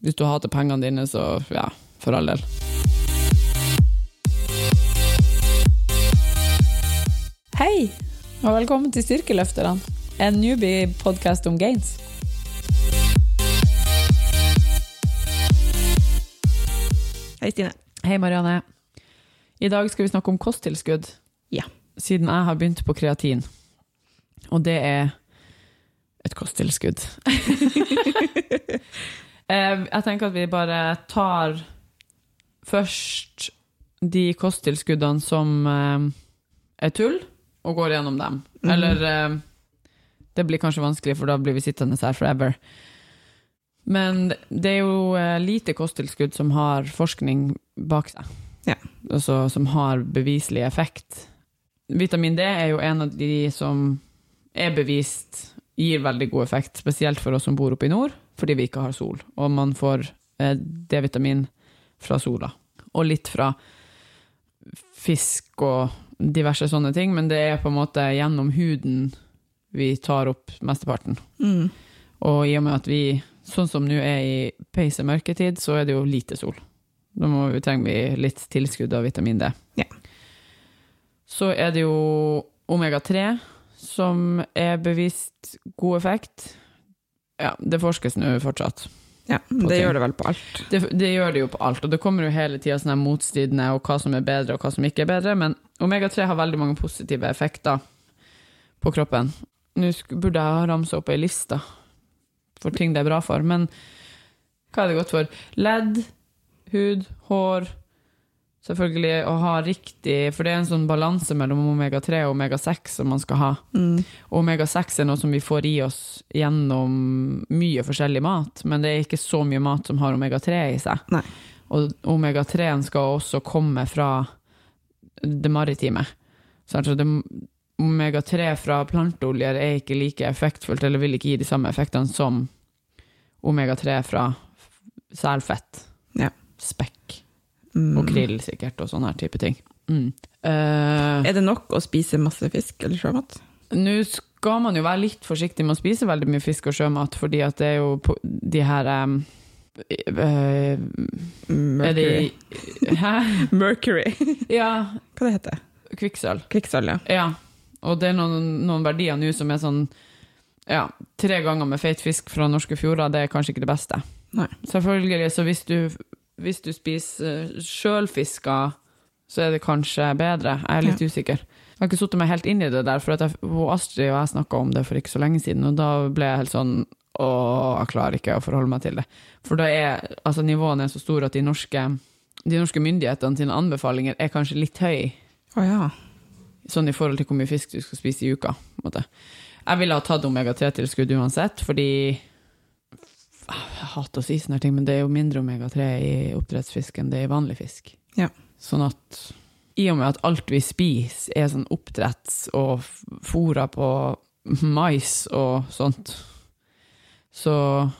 Hvis du hater pengene dine, så ja, for all del. Hei, og velkommen til Styrkeløfterne, en newbie-podkast om gains. Hei, Stine. Hei, Marianne. I dag skal vi snakke om kosttilskudd. Ja. Siden jeg har begynt på kreatin. Og det er et kosttilskudd. Eh, jeg tenker at vi bare tar først de kosttilskuddene som eh, er tull, og går gjennom dem. Mm. Eller eh, Det blir kanskje vanskelig, for da blir vi sittende her forever. Men det er jo lite kosttilskudd som har forskning bak seg. Ja. Altså som har beviselig effekt. Vitamin D er jo en av de som er bevist gir veldig god effekt, spesielt for oss som bor oppe i nord, fordi vi ikke har sol. Og man får eh, D-vitamin fra sola. Og litt fra fisk og diverse sånne ting, men det er på en måte gjennom huden vi tar opp mesteparten. Mm. Og i og med at vi, sånn som nå er i peise mørketid, så er det jo lite sol. Da vi, trenger vi litt tilskudd av vitamin D. Ja. Så er det jo omega-3, som er bevist god effekt. Ja, det forskes nå fortsatt. Ja, det gjør det vel på alt. Det, det gjør det jo på alt, og det kommer jo hele tida sånne motstridende og hva som er bedre og hva som ikke er bedre, men omega-3 har veldig mange positive effekter på kroppen. Nå burde jeg ha ramsa opp ei liste for ting det er bra for, men hva er det godt for? Ledd, hud, hår Selvfølgelig å ha riktig For det er en sånn balanse mellom omega-3 og omega-6 som man skal ha. Mm. Omega-6 er noe som vi får i oss gjennom mye forskjellig mat, men det er ikke så mye mat som har omega-3 i seg. Nei. Og omega-3-en skal også komme fra det maritime. Så altså det, omega-3 fra planteoljer er ikke like effektfullt, eller vil ikke gi de samme effektene som omega-3 fra selfett, Ja. spekk Mm. og krill sikkert, og sånne her type ting. Mm. Uh, Er det nok å spise masse fisk eller sjømat? Nå skal man jo være litt forsiktig med å spise veldig mye fisk og sjømat, fordi at det er jo på de her um, eh, Er De, Mercury. Hæ? Mercury. Ja, Hva det heter kvikksølv. Kvikksølv, ja. Ja. Og det er noen, noen verdier nå som er sånn ja, tre ganger med feit fisk fra norske fjorder, det er kanskje ikke det beste. Nei. Selvfølgelig, så hvis du, hvis du spiser sjølfiska, så er det kanskje bedre. Jeg er litt usikker. Jeg har ikke satt meg helt inn i det der, for jeg, Astrid og jeg snakka om det for ikke så lenge siden, og da ble jeg helt sånn Å, jeg klarer ikke å forholde meg til det. For da er altså nivåene er så store at de norske, de norske myndighetene sine anbefalinger er kanskje litt høye Å ja. sånn i forhold til hvor mye fisk du skal spise i uka. måte. Jeg ville ha tatt omega-3-tilskudd uansett, fordi Jeg hater å si sånne ting, men det er jo mindre omega-3 i oppdrettsfisk enn det er i vanlig fisk. Ja. Sånn at i og med at alt vi spiser er sånn oppdretts og fôra på mais og sånt, så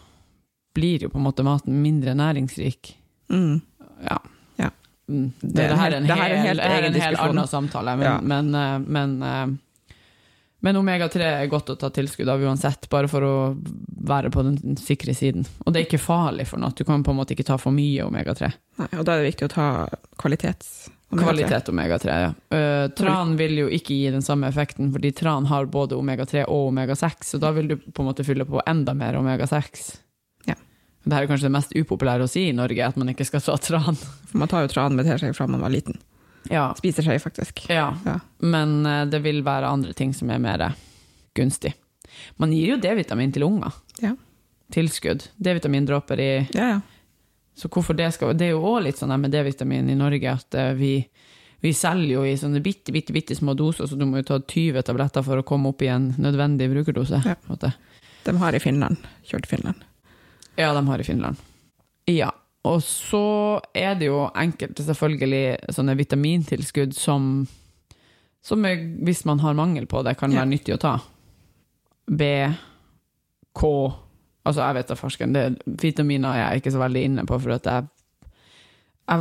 blir jo på en måte maten mindre næringsrik. Mm. Ja. Ja. Mm. Det, Det er det, her er en det her er en hel, er en helt annen samtale, men, Ja. men, men, men, eh, men omega-3 er godt å ta tilskudd av uansett, bare for å være på den sikre siden. Og det er ikke farlig for noe, du kan på en måte ikke ta for mye omega-3. Nei, og da er det viktig å ta kvalitets... Kvalitet omega-3, ja. Uh, tran vil jo ikke gi den samme effekten, fordi tran har både omega-3 og omega-6, så da vil du på en måte fylle på enda mer omega-6. Ja. Det er kanskje det mest upopulære å si i Norge, at man ikke skal ta tran. For man tar jo tran med teskje fra man var liten. Ja, Spiser seg faktisk. ja. Ja. men eh, det vil være andre ting som er mer gunstig. Man gir jo D-vitamin til unger. Ja. Tilskudd. D-vitamindråper i Ja, ja. Så hvorfor det skal Det er jo òg litt sånn med D-vitamin i Norge at eh, vi, vi selger jo i sånne bitte, bitte, bitte små doser, så du må jo ta 20 tabletter for å komme opp i en nødvendig brukerdose. Ja. De har i Finland. Kjørt Finland. Ja, de har i Finland. Ja. Og så er det jo enkelte selvfølgelig sånne vitamintilskudd som, som er, hvis man har mangel på det, kan Ja. være nyttig å ta. B, K Altså, jeg vet da farsken, vitaminer er jeg ikke så veldig inne på, for at jeg,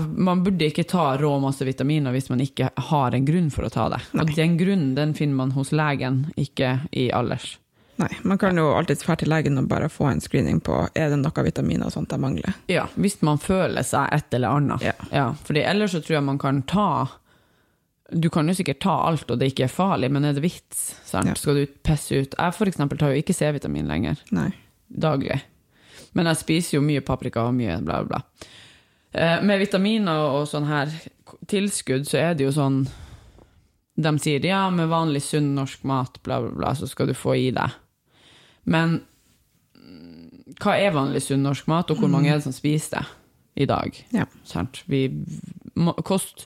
Man burde ikke ta rå masse vitaminer hvis man ikke har en grunn for å ta det. Og den grunnen den finner man hos legen, ikke i alders. Nei, man kan jo alltid dra til legen og bare få en screening på er det noe vitaminer og sånt jeg mangler. Ja, hvis man føler seg et eller annet. Ja. fordi ellers så tror jeg man kan ta Du kan jo sikkert ta alt, og det ikke er farlig, men er det vits? Sant? Ja. Skal du pisse ut Jeg for eksempel tar jo ikke C-vitamin lenger. Nei. daglig. Men jeg spiser jo mye paprika og mye bla, bla, bla. Eh, med vitaminer og sånn her tilskudd, så er det jo sånn De sier ja, med vanlig sunn norsk mat, bla, bla, bla, så skal du få i deg. Men hva er vanlig sunn norsk mat, og hvor mange er det som spiser det i dag? Ja. Sant? Vi, kost,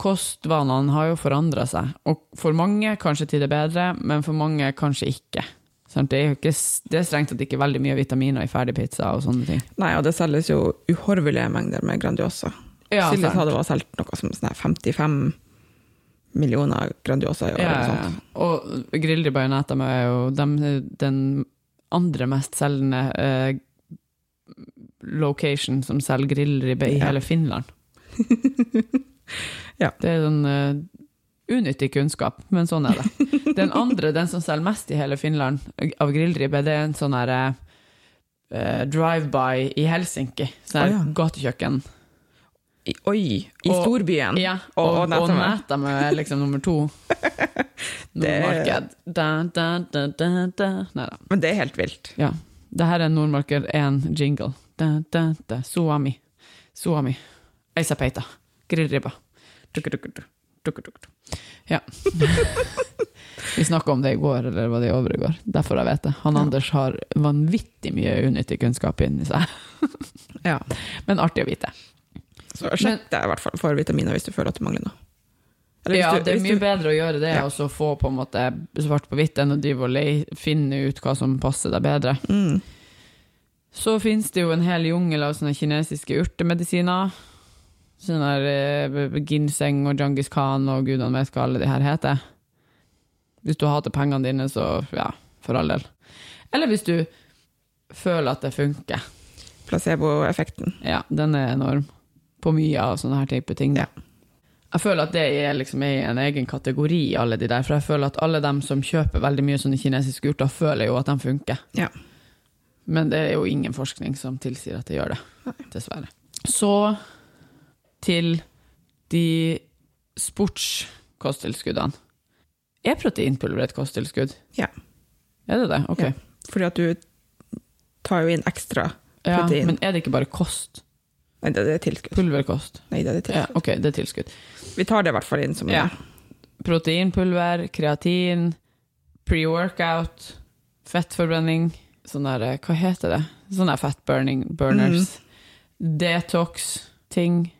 kostvanene har jo forandra seg, og for mange kanskje til det bedre, men for mange kanskje ikke. Sant? Det er ikke, det er strengt tatt ikke veldig mye vitaminer i ferdigpizza og sånne ting. Nei, og det selges jo uhorvelige mengder med Grandiosa. Ja, Silje sa det var solgt noe som sånn her 55 millioner Grandiosa i år. Ja, ja. Og grillribba i Netama er jo dem, den andre mest selgende eh, location som selger grillribbe i hele Finland. Ja. Det er sånn uh, unyttig kunnskap, men sånn er det. Den andre, den som selger mest i hele Finland av grillribbe, det er en sånn eh, drive-by i Helsinki. Sånn her ja. gatekjøkken. I, oi, i Og- storbyen. Ja, Og- og, og. Netama er liksom nummer to. Nordmarked. Da, da, da, da, da. Nei da. Men det er helt vilt. Ja. Det her er Nordmarked 1 jingle. Da, da, da. Peita. Eisapeita. Grillribba. Ja. Vi snakka om det i går, eller var det i overgår? Derfor jeg vet det. Han Ja. Anders har vanvittig mye unyttig kunnskap inni seg. Ja. Men artig å vite. Så sjekk deg i hvert fall for vitaminer hvis du føler at du mangler noe. Eller Ja, du- det er mye du- bedre å gjøre det, Ja. og så få på en måte svart på hvitt, enn å drive og lei, finne ut hva som passer deg bedre. Mm. Så finnes det jo en hel jungel av sånne kinesiske urtemedisiner. Sånne der eh, ginseng og Djangis Khan og gudene vet hva alle de her heter. Hvis du hater pengene dine, så ja, for all del. Eller hvis du føler at det funker. Placeboeffekten. Ja, den er enorm. På mye av sånne her type ting. Ja. Jeg føler at det er liksom i en egen kategori, alle de der. For jeg føler at alle dem som kjøper veldig mye sånne kinesiske urter, føler jo at de funker. Ja. Men det er jo ingen forskning som tilsier at det gjør det. Dessverre. Så til de sportskosttilskuddene. Er proteinpulver et kosttilskudd? Ja. Er det det? Ok. Ja. Fordi at du tar jo inn ekstra protein. Ja, men er det ikke bare kost? Nei, det er tilskudd. Pulverkost? Nei, det er tilskudd. Ja, ok, det er tilskudd. Vi tar det i hvert fall inn som Ja. Proteinpulver, kreatin, pre-workout, fettforbrenning, sånn der, hva heter det? Sånne der fat burning, burners. Detox-ting.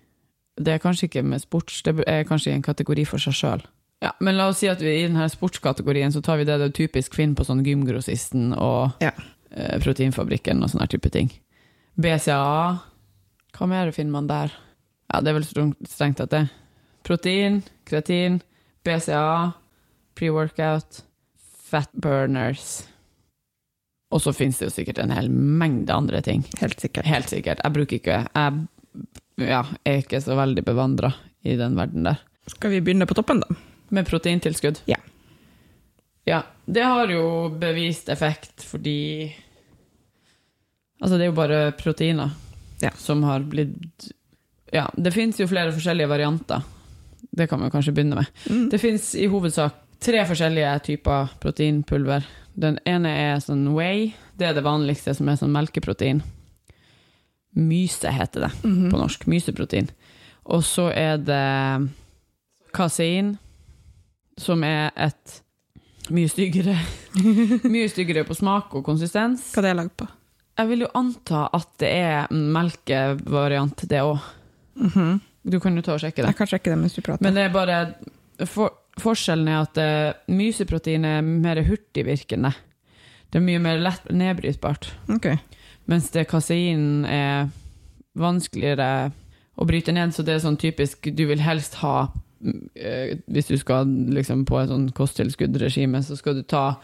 Det er kanskje ikke med sports, det er kanskje i en kategori for seg sjøl. Ja, men la oss si at vi i denne sportskategorien så tar vi det du typisk finner på sånn Gymgrossisten og Ja. eh, Proteinfabrikken og sånne type ting. BCAA, hva mer finner man der? Ja, det er vel strengt tatt det. Protein, kreatin, BCA, pre-workout, fat burners. Og så finnes det jo sikkert en hel mengde andre ting. Helt sikkert. Helt sikkert. Jeg bruker ikke Jeg ja, er ikke så veldig bevandra i den verden der. Skal vi begynne på toppen, da? Med proteintilskudd? Ja. Ja, det har jo bevist effekt fordi Altså, det er jo bare proteiner Ja. som har blitt Ja, det fins jo flere forskjellige varianter. Det kan vi kanskje begynne med. Mm. Det fins i hovedsak tre forskjellige typer proteinpulver. Den ene er sånn whey. Det er det vanligste, som er sånn melkeprotein. Myse heter det Mhm. på norsk. Myseprotein. Og så er det kasein, som er et mye styggere Mye styggere på smak og konsistens. Hva det er lagd på? Jeg vil jo anta at det er melkevariant, det òg. Mhm. Du kan jo ta og sjekke det. Jeg kan sjekke det mens du prater. Men det er bare for, Forskjellen er at uh, myseprotein er mer hurtigvirkende. Det er mye mer lett nedbrytbart. Okay. Mens det kasein er vanskeligere å bryte ned, så det er sånn typisk Du vil helst ha mm, Hvis du skal liksom på et sånn kosttilskuddregime, så skal du ta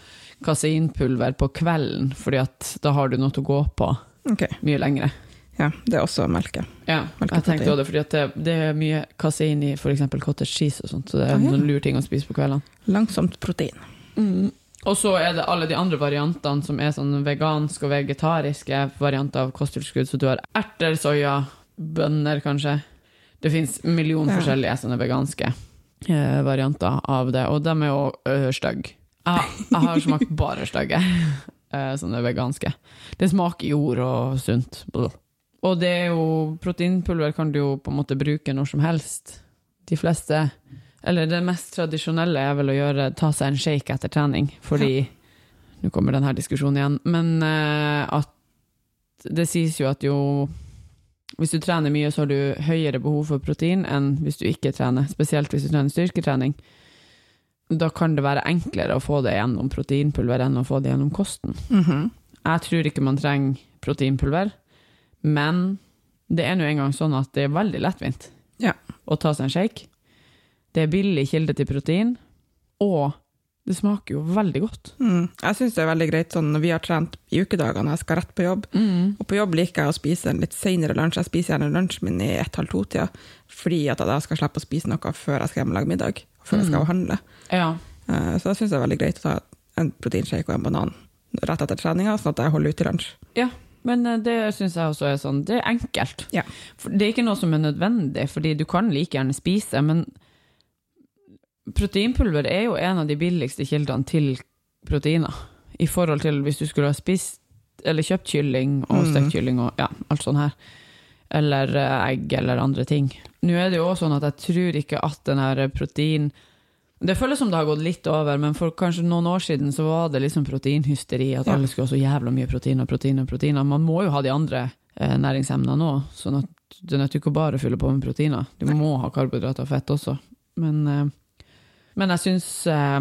kaseinpulver på kvelden, fordi at da har du noe å gå på okay. mye lengre. Ja, det er også melke. Ja, jeg tenkte også det, fordi det, det er mye kasein i f.eks. cottage cheese og sånt, så det er Ah, ja. noen lur ting å spise på kveldene. Langsomt protein. Mm. Og så er det alle de andre variantene som er sånn veganske og vegetariske varianter av kosttilskudd. Så du har erter, soya, bønner kanskje. Det fins millioner million Ja. forskjellige sånne veganske eh, varianter av det, og de er jo uh, stygge. Jeg, jeg har smakt bare stygge, eh, sånne veganske. Det smaker jord og sunt. Og det er jo Proteinpulver kan du jo på en måte bruke når som helst. De fleste Eller det mest tradisjonelle er vel å gjøre, ta seg en shake etter trening, fordi Nå kommer denne diskusjonen igjen, men eh, at det sies jo at jo Hvis du trener mye, så har du høyere behov for protein enn hvis du ikke trener, spesielt hvis du trener styrketrening. Da kan det være enklere å få det gjennom proteinpulver enn å få det gjennom kosten. Mhm. Jeg tror ikke man trenger proteinpulver, men det er nå engang sånn at det er veldig lettvint Ja. å ta seg en shake. Det er billig kilde til protein, og det smaker jo veldig godt. Mm. Jeg syns det er veldig greit sånn når vi har trent i ukedagene, jeg skal rett på jobb. Og på jobb liker jeg å spise en litt senere lunsj. Jeg spiser gjerne lunsjen min i ett-halv to-tida, fordi at jeg da skal slippe å spise noe før jeg skal hjem og lage middag, før før jeg skal handle. Ja. Eh, Så jeg syns det er veldig greit å ta en proteinshake og en banan rett etter treninga, sånn at jeg holder ut til lunsj. ja. Men eh, det syns jeg også er sånn, det er enkelt. Ja. Det er ikke noe som er nødvendig, fordi du kan like gjerne spise, men proteinpulver er jo en av de billigste kildene til proteiner. I forhold til hvis du skulle ha spist eller kjøpt kylling og Mm. stekt kylling og ja, alt sånt her. Eller eh, egg eller andre ting. Nå er det jo også sånn at jeg tror ikke at den her protein Det føles som det har gått litt over, men for kanskje noen år siden så var det liksom proteinhysteri, at alle skulle ha så jævla mye protein og protein og proteiner. Man må jo ha de andre eh, næringsemnene òg, sånn at du nødt til ikke å bare fylle på med proteiner. Du må ha karbohydrater og fett også. Men, eh, men jeg syns eh,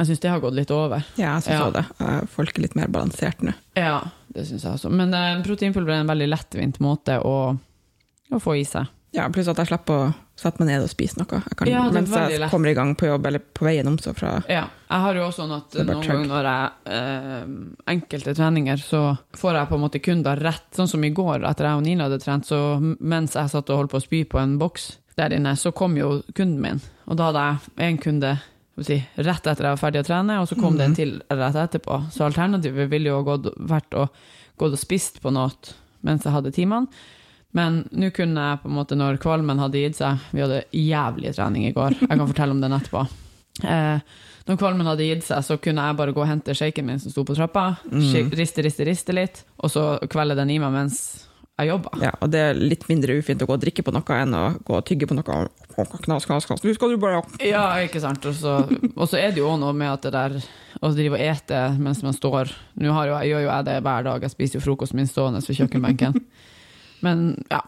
jeg syns det har gått litt over. Ja, jeg syns Ja. det. Eh, Folk er litt mer balansert nå. Ja, det syns jeg også. Men eh, proteinpulver er en veldig lettvint måte å, å få i seg. Ja, pluss at jeg slipper å sette meg ned og spise noe. Jeg kan, Ja, mens jeg lett. kommer i gang på jobb, eller på veien om så fra Ja, jeg har jo også sånn at noen ganger når jeg eh, enkelte treninger, så får jeg på en måte kunder rett. Sånn som i går, etter jeg og Nina hadde trent, så mens jeg satt og holdt på å spy på en boks der inne, så kom jo kunden min. Og da hadde jeg en kunde si, rett etter jeg var ferdig å trene, og så kom det en til rett etterpå. Så alternativet ville jo gått, vært å gått og spist på noe mens jeg hadde timene. Men nå kunne jeg på en måte, når kvalmen hadde gitt seg Vi hadde jævlig trening i går, jeg kan fortelle om den etterpå. Eh, når kvalmen hadde gitt seg, så kunne jeg bare gå og hente shaken min som sto på trappa, mm. riste, riste, riste litt, og så kvelde den i meg mens jeg jobber. Ja, og det er litt mindre ufint å gå og drikke på noe enn å gå og tygge på noe. Knas, knas, knas. Nå skal du bare Ja, ikke sant. Og så, er det jo noe med at det der å drive og ete mens man står Nå har jo, jeg gjør jo jeg det hver dag, jeg spiser jo frokosten min stående ved kjøkkenbenken. Men ja.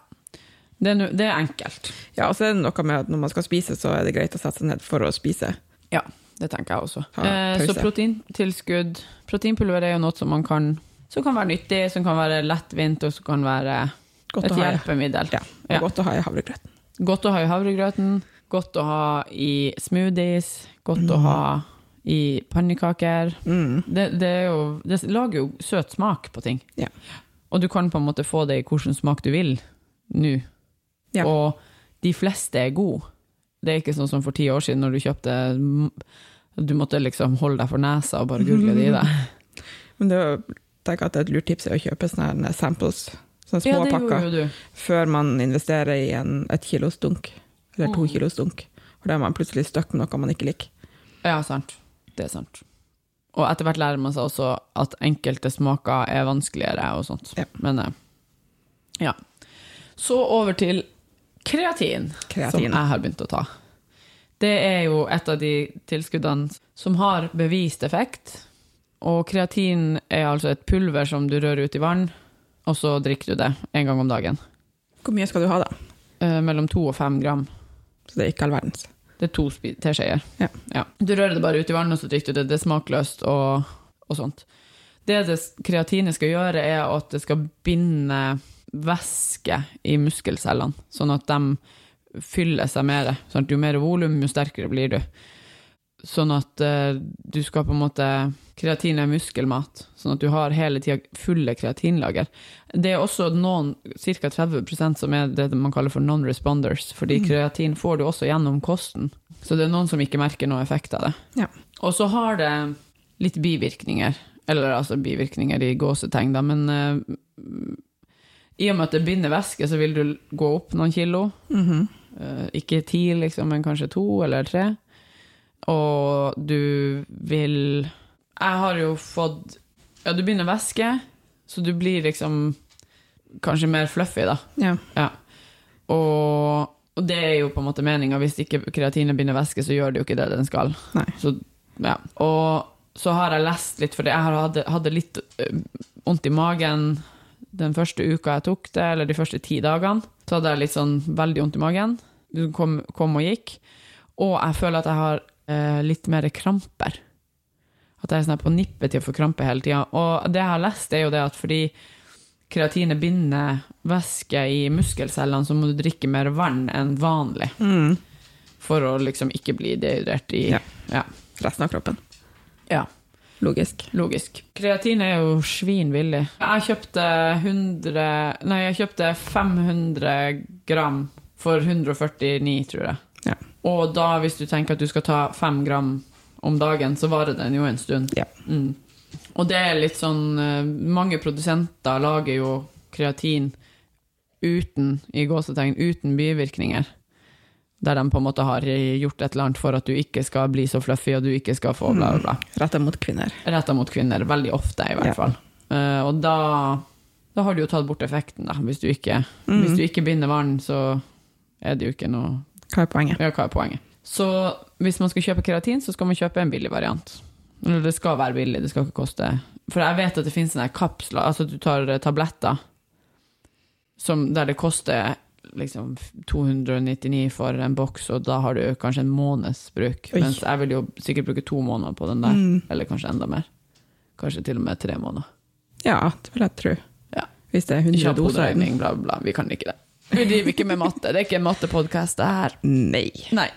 Det er, det er enkelt. Ja, og så er det noe med at når man skal spise, så er det greit å sette seg ned for å spise. Ja, det tenker jeg også. Eh, så proteintilskudd Proteinpulver er jo noe som man kan Som kan være nyttig, som kan være lettvint, og som kan være Godt et hjelpemiddel. Ja, Ja. godt å ha i havregrøten. Godt å ha i havregrøten, godt å ha i smoothies, godt å ha i pannekaker. Mm. Det, det, jo, det lager jo søt smak på ting. Ja. Og du kan på en måte få det i hvilken smak du vil nå. Ja. Og de fleste er gode. Det er ikke sånn som for ti år siden når du kjøpte Du måtte liksom holde deg for nesa og bare gurgle det i deg. Men det tenker at et lurt tips er å kjøpe sånne samples, sånne små ja, pakker, før man investerer i en, et kilos dunk, eller to Mm. kilos dunk. For da er man plutselig stuck med noe man ikke liker. Ja, sant. Det er sant. Og etter hvert lærer man seg også at enkelte smaker er vanskeligere og sånt. Ja. Men eh, ja. Så over til kreatin, Kreatin. som jeg har begynt å ta. Det er jo et av de tilskuddene som har bevist effekt. Og kreatin er altså et pulver som du rører ut i vann, og så drikker du det en gang om dagen. Hvor mye skal du ha da? Eh, mellom to og fem gram. Så det er ikke all verdens. Det er to teskjeer. Ja. Du rører det bare ut i vann, og så drikker du det. Det er smakløst og, og sånt. Det det kreatinet skal gjøre, er at det skal binde væske i muskelcellene, sånn at de fyller seg mer. Sånn jo mer volum, jo sterkere blir du. Sånn at eh, du skal på en måte Kreatin er muskelmat, sånn at du har hele tida fulle kreatinlager. Det er også noen, ca. 30% som er det man kaller for non-responders, fordi kreatin får du også gjennom kosten. Så det er noen som ikke merker noe effekt av det. Ja. Og så har det litt bivirkninger. Eller altså bivirkninger i gåsetegn, da, men eh, i og med at det binder væske, så vil du gå opp noen kilo. Mhm. Eh, ikke ti, liksom, men kanskje to eller tre. Og du vil Jeg har jo fått Ja, du binder væske, så du blir liksom kanskje mer fluffy, da. Ja. Ja. Og, og det er jo på en måte meninga. Hvis ikke kreatinet binder væske, så gjør det jo ikke det den skal. Nei. Så, ja. Og så har jeg lest litt, for jeg hadde, hadde litt ø, vondt i magen den første uka jeg tok det, eller de første ti dagene. Så hadde jeg litt sånn veldig vondt i magen. Det kom, kom og gikk. Og jeg føler at jeg har eh, litt mer kramper. At jeg er sånn på nippet til å få krampe hele tida. Og det jeg har lest, er jo det at fordi kreatinet binder væske i muskelcellene, så må du drikke mer vann enn vanlig. Mm. For å liksom ikke bli dehydrert i Ja. ja. Resten av kroppen. ja. Logisk. Logisk. Kreatin er jo svinvillig. Jeg kjøpte 100 Nei, jeg kjøpte 500 gram for 149, tror jeg. Ja. Og da, hvis du tenker at du skal ta fem gram om dagen, så varer den jo en stund. Ja. Mm. Og det er litt sånn eh, Mange produsenter lager jo kreatin uten, i gåsetegn, uten bivirkninger. Der de på en måte har gjort et eller annet for at du ikke skal bli så fluffy, og du ikke skal få bla, bla, bla Retta mot kvinner. retta mot kvinner, veldig ofte i hvert Ja. fall. Uh, og da, da har du jo tatt bort effekten, da. Hvis du ikke, Mm. hvis du ikke binder vann, så er det jo ikke noe Hva er poenget? Ja, hva er poenget? Så hvis man skal kjøpe keratin, så skal man kjøpe en billig variant. Eller det skal være billig, det skal ikke koste For jeg vet at det finnes sånne kapsler, altså du tar eh, tabletter som, der det koster liksom 299 for en boks, og da har du kanskje en måneds bruk. Oi. Mens jeg vil jo sikkert bruke to måneder på den der, Mm. eller kanskje enda mer. Kanskje til og med tre måneder. Ja, det vil jeg tro. Ja. Hvis det er 100 doser. bla, bla. Vi kan ikke det. Vi driver ikke med matte. Det er ikke en mattepodkast, det her. Nei. Nei.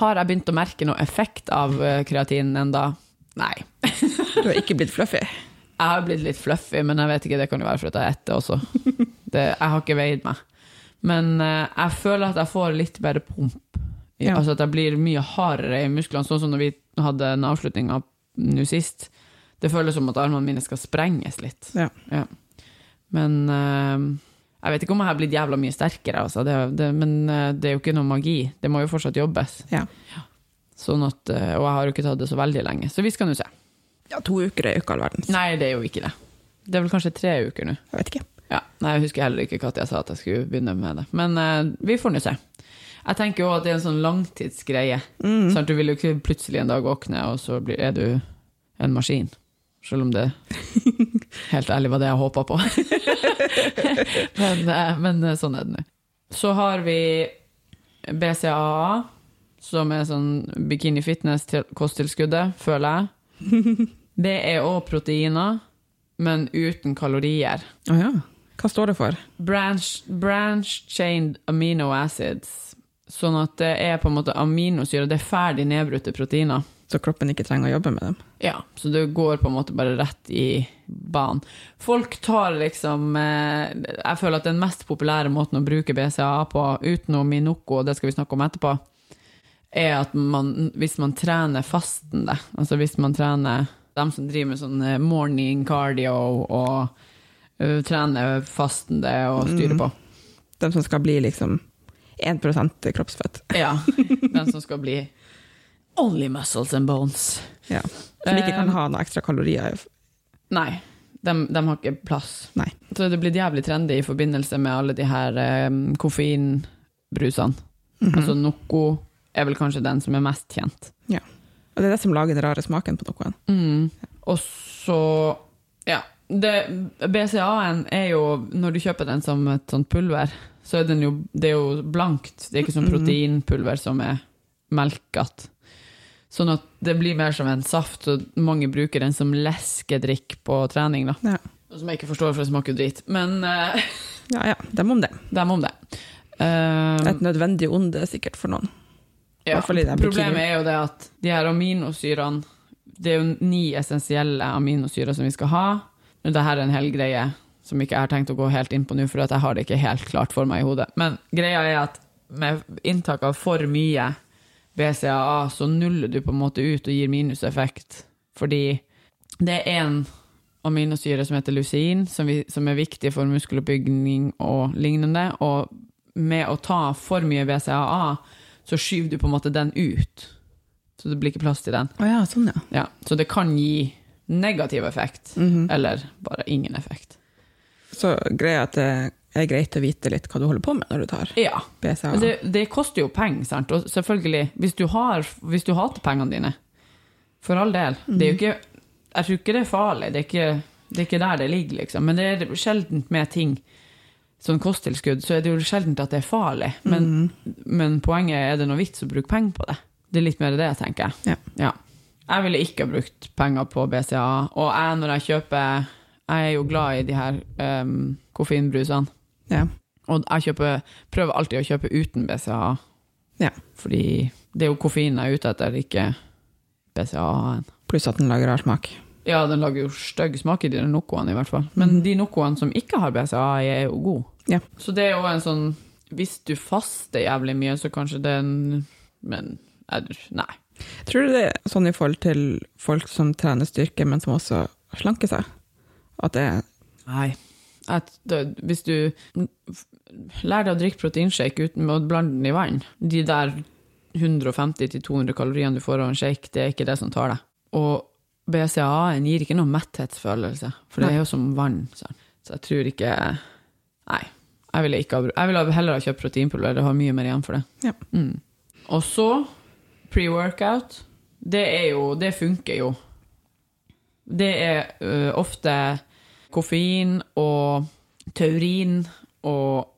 Har jeg begynt å merke noe effekt av kreatinen kreatin enda? Nei. Du har ikke blitt fluffy. Jeg har blitt litt fluffy, men jeg vet ikke, det kan jo være for at jeg etter også. Det, jeg har ikke veid meg. Men eh, jeg føler at jeg får litt bedre pump. Ja. Altså at jeg blir mye hardere i musklene, sånn som når vi hadde en avslutning av nå sist. Det føles som at armene mine skal sprenges litt. Ja. Men eh, jeg vet ikke om jeg har blitt jævla mye sterkere, altså. det, det, men eh, det er jo ikke noe magi. Det må jo fortsatt jobbes. Ja. Sånn at, eh, og jeg har jo ikke tatt det så veldig lenge, så vi skal nå se. ja, to uker er jo ikke all verdens. Nei, det er jo ikke det. Det er vel kanskje tre uker nå. Jeg vet ikke. Ja, nei, Jeg husker heller ikke når jeg sa at jeg skulle begynne med det. Men uh, vi får nå se. Jeg tenker jo at det er en sånn langtidsgreie. Mm. Sånn at Du vil jo ikke plutselig en dag våkne, og så blir, er du en maskin. Selv om det helt ærlig var det jeg håpa på. men, eh, men eh, sånn er det nå. Så har vi BCAA, som er sånn bikini fitness-kosttilskuddet, føler jeg. Det er òg proteiner, men uten kalorier. Å ja. Hva står det for? Branch, branch chained amino acids. Sånn at det er på en måte aminosyre, det er ferdig nedbrutte proteiner. Så kroppen ikke trenger å jobbe med dem. Ja, så det går på en måte bare rett i banen. Folk tar liksom eh, Jeg føler at den mest populære måten å bruke BCAA på, utenom Minoko, og det skal vi snakke om etterpå, er at man, hvis man trener fastende, altså hvis man trener dem som driver med sånn eh, morning cardio og uh, trener fastende og styrer på. De som skal bli liksom 1% kroppsfett. Ja, dem som skal bli only muscles and bones. Ja. Som ikke kan Eh, ha noe ekstra kalorier. Nei, de, de har ikke plass. Nei. Så det blir jævlig trendy i forbindelse med alle de her um, koffeinbrusene. Mhm. Altså Noco er vel kanskje den som er mest kjent. Ja. Og det er det som lager den rare smaken på Nocoen. Mm. Og så Ja. BCA-en er jo, når du kjøper den som et sånt pulver, så er den jo, det er jo blankt. Det er ikke sånn Mhm. proteinpulver som er melket. Sånn at det blir mer som en saft, og mange bruker den som leskedrikk på trening. da. Ja. Som jeg ikke forstår, for det smaker jo drit. Men uh, Ja, ja. Dem om det. dem om det. Uh, Et nødvendig onde sikkert for noen. ja, problemet er jo det at de her aminosyrene Det er jo ni essensielle aminosyrer som vi skal ha. Men det er en hel greie som ikke jeg har tenkt å gå helt inn på nå, for jeg har det ikke helt klart for meg i hodet. Men greia er at med inntak av for mye BCAA, så nuller du på en måte ut og gir minuseffekt. Fordi det er en aminosyre som heter lusein, som, vi, som er viktig for muskeloppbygging og lignende. Og med å ta for mye BCAA, så skyver du på en måte den ut. Så det blir ikke plass til den. Oh ja, sånn ja. Ja, så det kan gi negativ effekt, Mhm. eller bare ingen effekt. Så greia at det er greit å vite litt hva du holder på med når du tar Ja, BCA. det, det koster jo penger, sant? Og selvfølgelig, hvis du, har, hvis du hater pengene dine, for all del, det er jo ikke, jeg tror ikke det er farlig, det er ikke, det er ikke der det ligger, liksom. Men det er sjeldent med ting, som kosttilskudd, så er det jo sjeldent at det er farlig. Men, men poenget er, er det noe vits å bruke penger på det? Det er litt mer det, tenker jeg. Ja. Jeg ville ikke ha brukt penger på BCA. Og jeg, når jeg kjøper Jeg er jo glad i de her um, koffeinbrusene. Ja. Og jeg kjøper, prøver alltid å kjøpe uten BCA. Ja. Fordi det er jo koffeinen jeg er ute etter, ikke BCA-en. Pluss at den lager rar smak. Ja, den lager jo stygg smak i de Nocoene, i hvert fall. Men de Nocoene som ikke har BCA, er jo gode. Ja. Så det er jo en sånn Hvis du faster jævlig mye, så kanskje det er en Men nei. Tror du det er sånn i forhold til folk som trener styrke, men som også slanker seg? At det Nei. At, da, hvis du lærer deg å drikke proteinshake uten å blande den i vann De der 150-200 kaloriene du får av en shake, det er ikke det som tar deg. Og BCAA-en gir ikke noe metthetsfølelse, for det er jo som vann. sant? Så jeg tror ikke Nei. Jeg ville, ikke ha, jeg ville heller ha kjøpt proteinpulver, det har mye mer igjen for det. Ja. Mm. Og så pre-workout. Det er jo Det funker jo. Det er ø, ofte koffein og taurin og,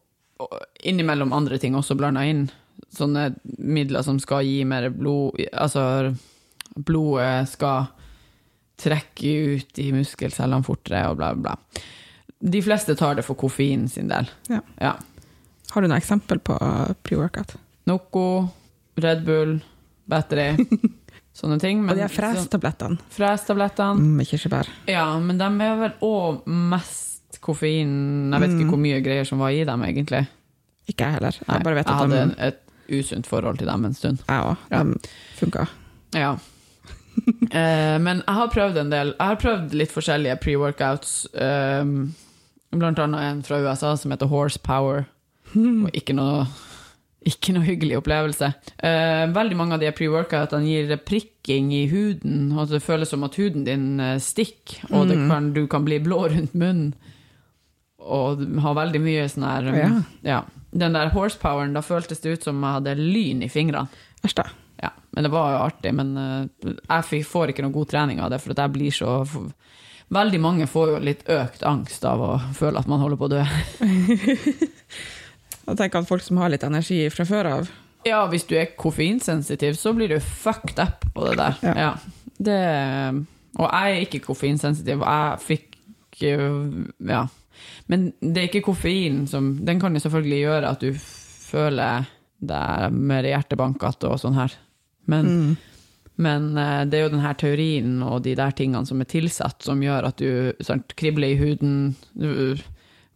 og innimellom andre ting også blanda inn. Sånne midler som skal gi mer blod Altså, blodet skal trekke ut i muskelcellene fortere og bla, bla. De fleste tar det for koffein sin del. Ja. ja. Har du noe eksempel på pre-workout? Noco, Red Bull, battery, sånne ting. Og Men de her frestablettene Frestablettene. mm, kirsebær. Ja, men de er vel òg mest koffein Jeg vet ikke hvor mye greier som var i dem, egentlig. Ikke jeg heller. Nei, Jeg bare vet jeg at hadde de et usunt forhold til dem en stund. Jeg òg. Ja. De funka. Ja. eh, men jeg har prøvd en del Jeg har prøvd litt forskjellige pre-workouts. Eh, blant annet en fra USA som heter Horsepower. Og ikke noe ikke noe hyggelig opplevelse. Uh, veldig mange av de pre-workoutene gir prikking i huden, og det føles som at huden din eh, stikker, og det kan, du kan bli blå rundt munnen. Og ha veldig mye sånn her um, Ja. ja. Den der horsepoweren, da føltes det ut som jeg hadde lyn i fingrene. Æsj, da. Ja, men det var jo artig. Men uh, jeg får ikke noe god trening av det, for at jeg blir så Veldig mange får jo litt økt angst av å føle at man holder på å dø. Jeg tenker at folk som har litt energi fra før av Ja, hvis du er koffeinsensitiv, så blir du fucked up på det der. Ja. Ja. Det, og jeg er ikke koffeinsensitiv, jeg fikk øh, Ja. Men det er ikke koffein som Den kan jo selvfølgelig gjøre at du føler deg mer hjertebankete og sånn her. Men mm. Men eh, det er jo den her teorien og de der tingene som er tilsatt, som gjør at du sant, kribler i huden, du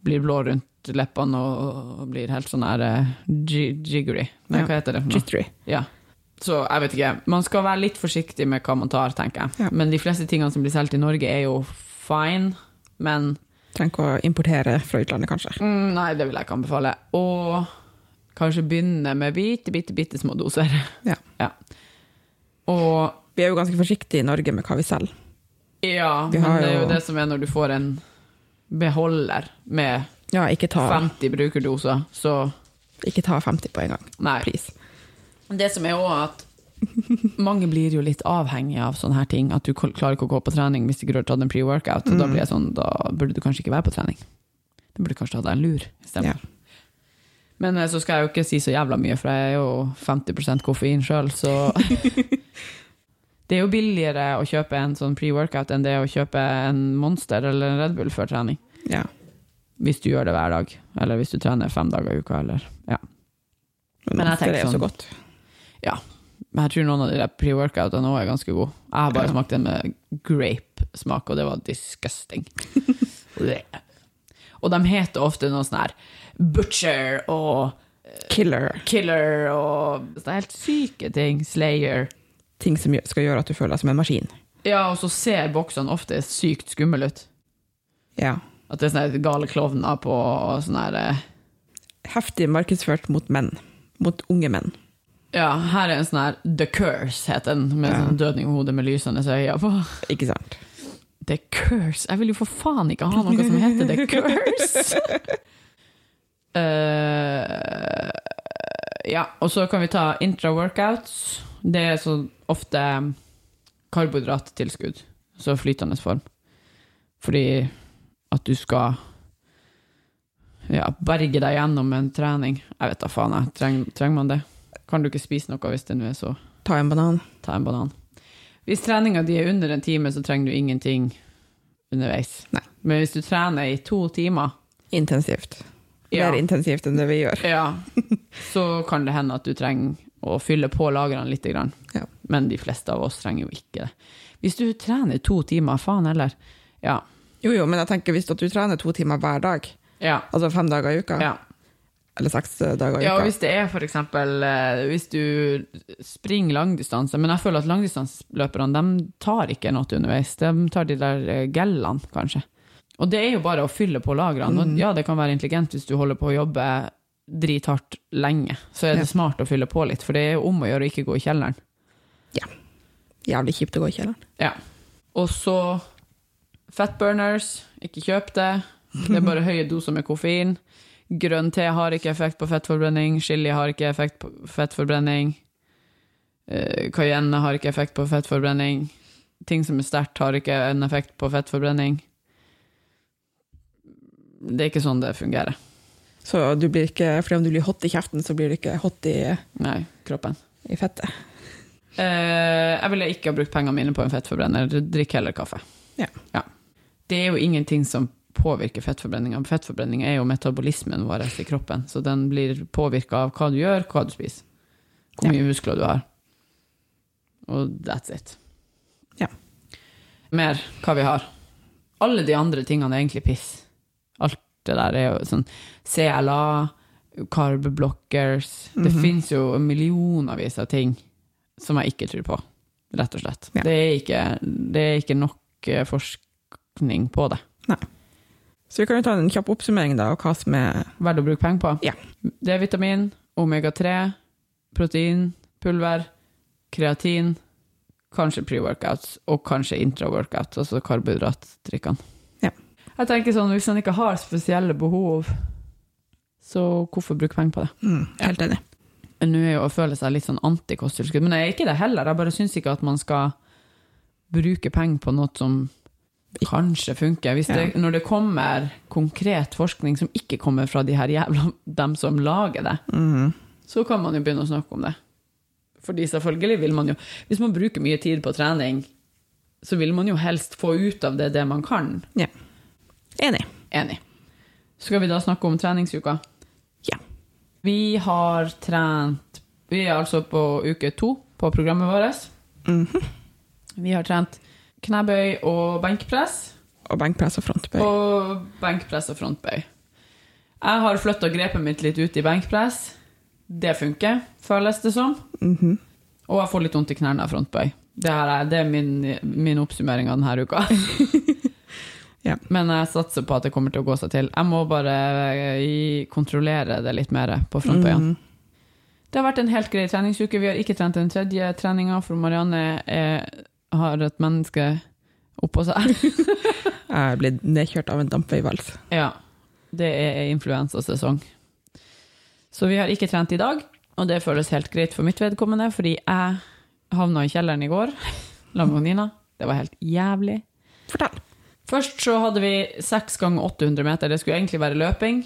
blir blå rundt leppene og, og blir helt sånn her eh, jiggery. Nei, Ja. hva heter det? for noe? Jittery. Ja. Så jeg vet ikke. Man skal være litt forsiktig med hva man tar, tenker jeg. Ja. Men de fleste tingene som blir solgt i Norge, er jo fine. Men Trenger ikke å importere fra utlandet, kanskje. mm, nei, det vil jeg ikke anbefale. Og kanskje begynne med bitte, bitte, bitte små doser. Ja. ja. Og Vi er jo ganske forsiktige i Norge med hva vi selger. Ja, Vi men det er jo- det som er når du får en beholder med Ja, ikke ta, 50 brukerdoser, så ikke ta 50 på en gang. Nei. Please. Det som er òg at mange blir jo litt avhengige av sånne her ting. At du klarer ikke å gå på trening hvis ikke du har tatt en pre-workout. Mm. da blir jeg sånn, da burde du kanskje ikke være på trening. Du burde kanskje ta deg en lur istedenfor. Ja. Men eh, så skal jeg jo ikke si så jævla mye, for jeg er jo 50 koffein sjøl, så Det er jo billigere å kjøpe en sånn pre-workout enn det å kjøpe en Monster eller en Red Bull før trening. Ja. Hvis du gjør det hver dag, eller hvis du trener fem dager i uka, eller ja. Men, Men jeg tenker tenker er jo så sånn- godt. Men jeg tror noen av de pre-workoutene òg er ganske gode. Jeg har bare Ja. smakt den med grape-smak, og det var disgusting. Og de heter ofte noe sånn her Butcher og Killer. Killer og Det er helt syke ting. Slayer. Ting som skal gjøre at du føler deg som en maskin. Ja, og så ser boksene ofte sykt skumle ut. Ja. At det er sånne gale klovner på og sånn her eh, Heftig markedsført mot menn. Mot unge menn. Ja, her er en sånn her The Curse, heter den, med Ja. sånn dødninghode med lysende øyne på. Ikke sant? The Curse. Jeg vil jo for faen ikke ha noe som heter The Curse! uh, ja, og så kan vi ta intra-workouts. Det er så ofte karbohydrattilskudd, så flytende form. Fordi at du skal ja, berge deg gjennom en trening. Jeg vet da faen, jeg. Treng, trenger man det? Kan du ikke spise noe hvis det nå er så Ta en banan. ta en banan. Hvis treninga di er under en time, så trenger du ingenting underveis. Nei. Men hvis du trener i to timer, Intensivt. Ja. Mer intensivt enn det vi gjør. ja, så kan det hende at du trenger å fylle på lagrene litt. Ja. Men de fleste av oss trenger jo ikke det. Hvis du trener to timer, faen heller. Ja. Jo, jo, men jeg tenker hvis du trener to timer hver dag, Ja. altså fem dager i uka, ja. eller seks dager i Ja, og uka hvis det er eksempel eh, Hvis du springer langdistanse, men jeg føler at langdistanseløperne de tar ikke noe underveis. De tar de der eh, gellene, kanskje. Og det er jo bare å fylle på lagrene. Og ja, det kan være intelligent hvis du holder på å jobbe drithardt lenge. Så er det Ja. smart å fylle på litt, for det er jo om å gjøre å ikke gå i kjelleren. Ja. Jævlig kjipt å gå i kjelleren. Ja. Og så fatburners, ikke kjøp det. Det er bare høye doser med koffein. Grønn te har ikke effekt på fettforbrenning. Chili har ikke effekt på fettforbrenning. Eh, Cayenne har ikke effekt på fettforbrenning. Ting som er sterkt, har ikke en effekt på fettforbrenning. Det er ikke sånn det fungerer. Så du blir ikke, fordi om du blir hot i kjeften, så blir du ikke hot i, Nei, kroppen. i fettet. Eh, jeg ville ikke ha brukt pengene mine på en fettforbrenner. Drikk heller kaffe. Ja. Ja. Det er jo ingenting som påvirker fettforbrenninga. Fettforbrenning er jo metabolismen vår i kroppen, så den blir påvirka av hva du gjør, hva du spiser. Hvor mye muskler du har. Og that's it. Ja. Mer hva vi har. Alle de andre tingene er egentlig piss. Alt det der er jo sånn CLA, carb blockers Det Mhm. fins jo millionavis av ting som jeg ikke tror på, rett og slett. Ja. Det, er ikke, det er ikke nok eh, forskning på det. Så vi kan jo ta en kjapp oppsummering da, av hva som er Verdt å bruke penger på. Ja. D-vitamin, omega-3, protein, pulver, kreatin, kanskje pre-workouts, og kanskje intra-workouts, altså karbohydratdrikkene. Ja. Jeg tenker sånn, Hvis man ikke har spesielle behov, så hvorfor bruke penger på det? mm, Helt enig. Nå er jo å føle seg litt sånn anti-kosttilskudd, men jeg er ikke det heller. Jeg bare syns ikke at man skal bruke penger på noe som kanskje funker. Hvis det, Når det kommer konkret forskning som ikke kommer fra de her jævla dem som lager det, mm. så kan man jo begynne å snakke om det. Fordi selvfølgelig vil man jo Hvis man bruker mye tid på trening, så vil man jo helst få ut av det det man kan. Ja. Enig. Enig. Skal vi da snakke om treningsuka? Ja. Vi har trent Vi er altså på uke to på programmet vårt. Mhm. Vi har trent knebøy og benkpress. Og benkpress og frontbøy. Og benkpress og frontbøy. Jeg har flytta grepet mitt litt ut i benkpress. Det funker, føles det som. Mhm. Og jeg får litt vondt i knærne av frontbøy. Det, er, det er min, min oppsummering av denne uka. Ja. Men jeg satser på at det kommer til å gå seg til. Jeg må bare eh, kontrollere det litt mer på frontbøyene. Mhm. Det har vært en helt grei treningsuke. Vi har ikke trent den tredje treninga, for Marianne er, har et menneske oppå seg. Jeg er blitt nedkjørt av en dampveivals. ja, det er influensasesong. Så vi har ikke trent i dag, og det føles helt greit for mitt vedkommende, fordi jeg havna i kjelleren i går sammen med Nina. Det var helt jævlig. Fortell. Først så hadde vi 6 ganger 800 meter. Det skulle egentlig være løping,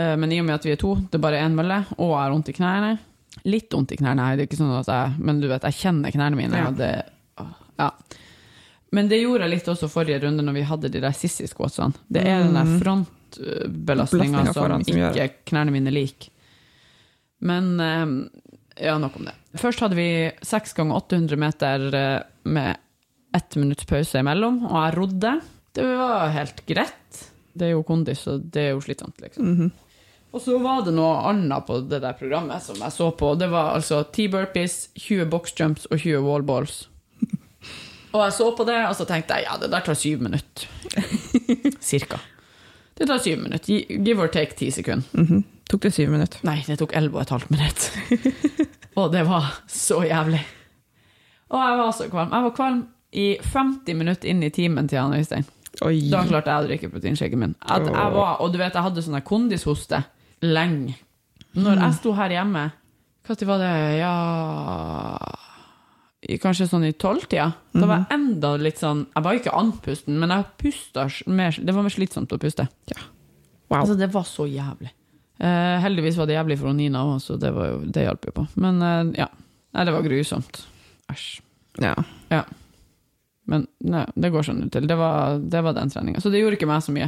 eh, men i og med at vi er to, det er bare én mølle, og jeg har vondt i knærne Litt vondt i knærne, det er ikke sånn at jeg Men du vet, jeg kjenner knærne mine, Ja. og det Ja. Men det gjorde jeg litt også forrige runde, når vi hadde de der sissy squatsene. Det er den der Mhm. frontbelastninga som, som ikke gjør knærne mine liker. Men eh, ja, nok om det. Først hadde vi 6 ganger 800 meter eh, med ett minutts pause imellom, og jeg rodde. Det var helt greit. Det er jo kondis, og det er jo slitsomt, liksom. Mhm. Og så var det noe annet på det der programmet som jeg så på. Det var altså 10 burpees, 20 boxjumps og 20 wallballs. Og jeg så på det, og så tenkte jeg ja, det der tar syv minutter. Cirka. Det tar syv minutter. Give or take ti sekunder. Mhm. Tok det syv minutter? Nei, det tok elleve og et halvt minutt. og det var så jævlig. Og jeg var så kvalm. Jeg var kvalm i 50 minutter inn i timen til Jan Øystein. Oi. Da klarte jeg å drikke proteinshaken min. At jeg var, og du vet, jeg hadde sånn kondishoste lenge. Når jeg sto her hjemme Når var det? Ja Kanskje sånn i tolvtida. Da var jeg enda litt sånn Jeg var ikke andpusten, men jeg pusta mer Det var mer slitsomt å puste. Wow. Altså, det var så jævlig. Eh, heldigvis var det jævlig for Nina òg, så det, var jo, det hjalp jo på. Men eh, ja. Nei, det var grusomt. Æsj. ja. Ja. Men nei, det går sånn ut til. Det var, det var den treninga. Så det gjorde ikke meg så mye.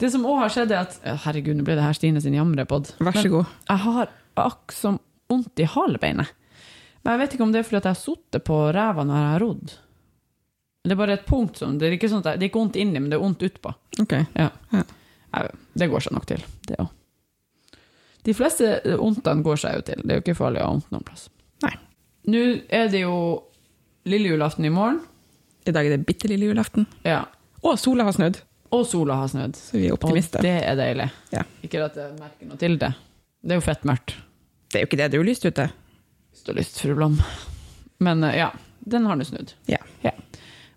Det som òg har skjedd, er at eh, Herregud, nå ble det her Stine sin jamrepod. Vær så Men. Jeg har akk som vondt i halebeinet. Men jeg vet ikke om det er fordi at jeg har sittet på ræva når jeg har rodd. Det er bare et punkt som Det er ikke, sånn at jeg, det er ikke vondt inni, men det er vondt utpå. Okay. Ja. Ja. Jeg- Det går seg nok til, det òg. De fleste vondtene går seg jo til. Det er jo ikke farlig å ha vondt noen plass. Nei. Nå er det jo lille julaften i morgen. I dag er det bitte lille julaften. Ja. Og sola har snudd, Og sola har snudd. så vi er Og det er deilig. Ja. Ikke at jeg merker noe til det. Det er jo fett mørkt, Det er jo ikke det, det er jo lyst ute. Du lyst, fru Blom. Men eh, ja, den har nå snudd. Ja.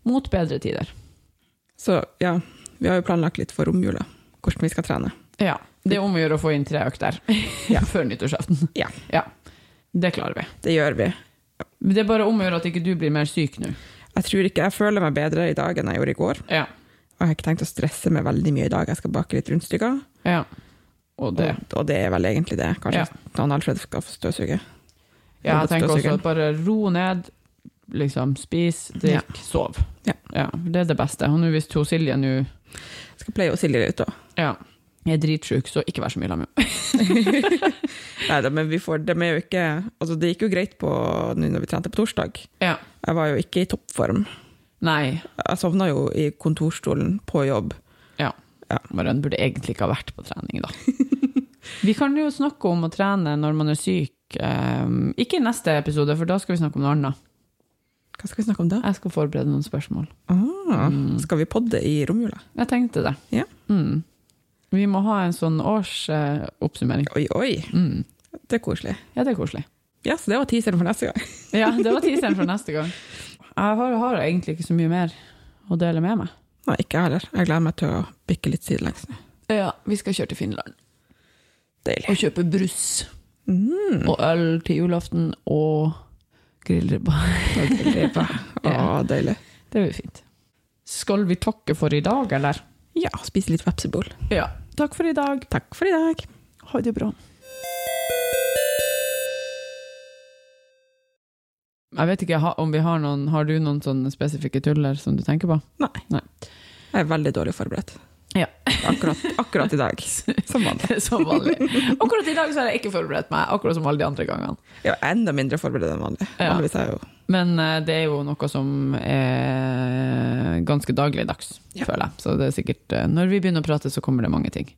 Mot bedre tider. Så ja, vi har jo planlagt litt for romjula, hvordan vi skal trene. Ja. Det er om å gjøre å få inn tre økter Ja. før nyttårsaften. Ja. ja. Det klarer vi. Det gjør vi. Det er bare om å gjøre at ikke du blir mer syk nå. Jeg tror ikke jeg føler meg bedre i dag enn jeg gjorde i går. Ja. Og jeg har ikke tenkt å stresse meg veldig mye i dag. Jeg skal bake litt rundstykker. ja. Og det. Og, og det er vel egentlig det. Kanskje han Alfred skal få støvsuge. Ja, jeg tenker også bare ro ned, liksom spis, drikk, sov. Ja. Det er det beste. Og nå hvis to Silje nå skal pleie Silje litt òg. ja, Jeg er dritsjuk, så ikke vær så mye sammen med henne. Nei da, men vi får dem er jo ikke Altså, det gikk jo greit på nå når vi trente på torsdag. Ja. Jeg var jo ikke i toppform. Nei. Jeg sovna jo i kontorstolen på jobb. Ja. Ja. Mariann burde egentlig ikke ha vært på trening, da. vi kan jo snakke om å trene når man er syk. Um, ikke i neste episode, for da skal vi snakke om noe annet. Hva skal vi snakke om da? Jeg skal forberede noen spørsmål. Ah, Skal vi podde i romjula? Jeg tenkte det. Ja. Mm. Vi må ha en sånn årsoppsummering. Oi, oi. mm. Det er koselig. Ja, det er koselig. Ja, så det var teaseren for neste gang. Ja, det var teaseren for neste gang. Jeg har, har egentlig ikke så mye mer å dele med meg. Nei, ikke jeg heller. Jeg gleder meg til å bikke litt sidelengs. Ja, vi skal kjøre til Finland Deilig. og kjøpe brus Mm. og øl til julaften og grillribba. Og grillribbe. Å, deilig. Det blir fint. Skal vi takke for i dag, eller? Ja, spise litt vepsebol. Ja. Takk for i dag. Takk for i dag. Ha det bra. Jeg vet ikke om vi har noen Har du noen sånne spesifikke tuller som du tenker på? Nei. Nei. Jeg er veldig dårlig forberedt. Ja. Akkurat, akkurat i dag. Som vanlig. som vanlig. Akkurat i dag så har jeg ikke forberedt meg, akkurat som alle de andre gangene. Er enda mindre forberedt enn vanlig. Ja. Jo Men eh, det er jo noe som er ganske dagligdags, Ja. føler jeg. Så det er sikkert eh, Når vi begynner å prate, så kommer det mange ting.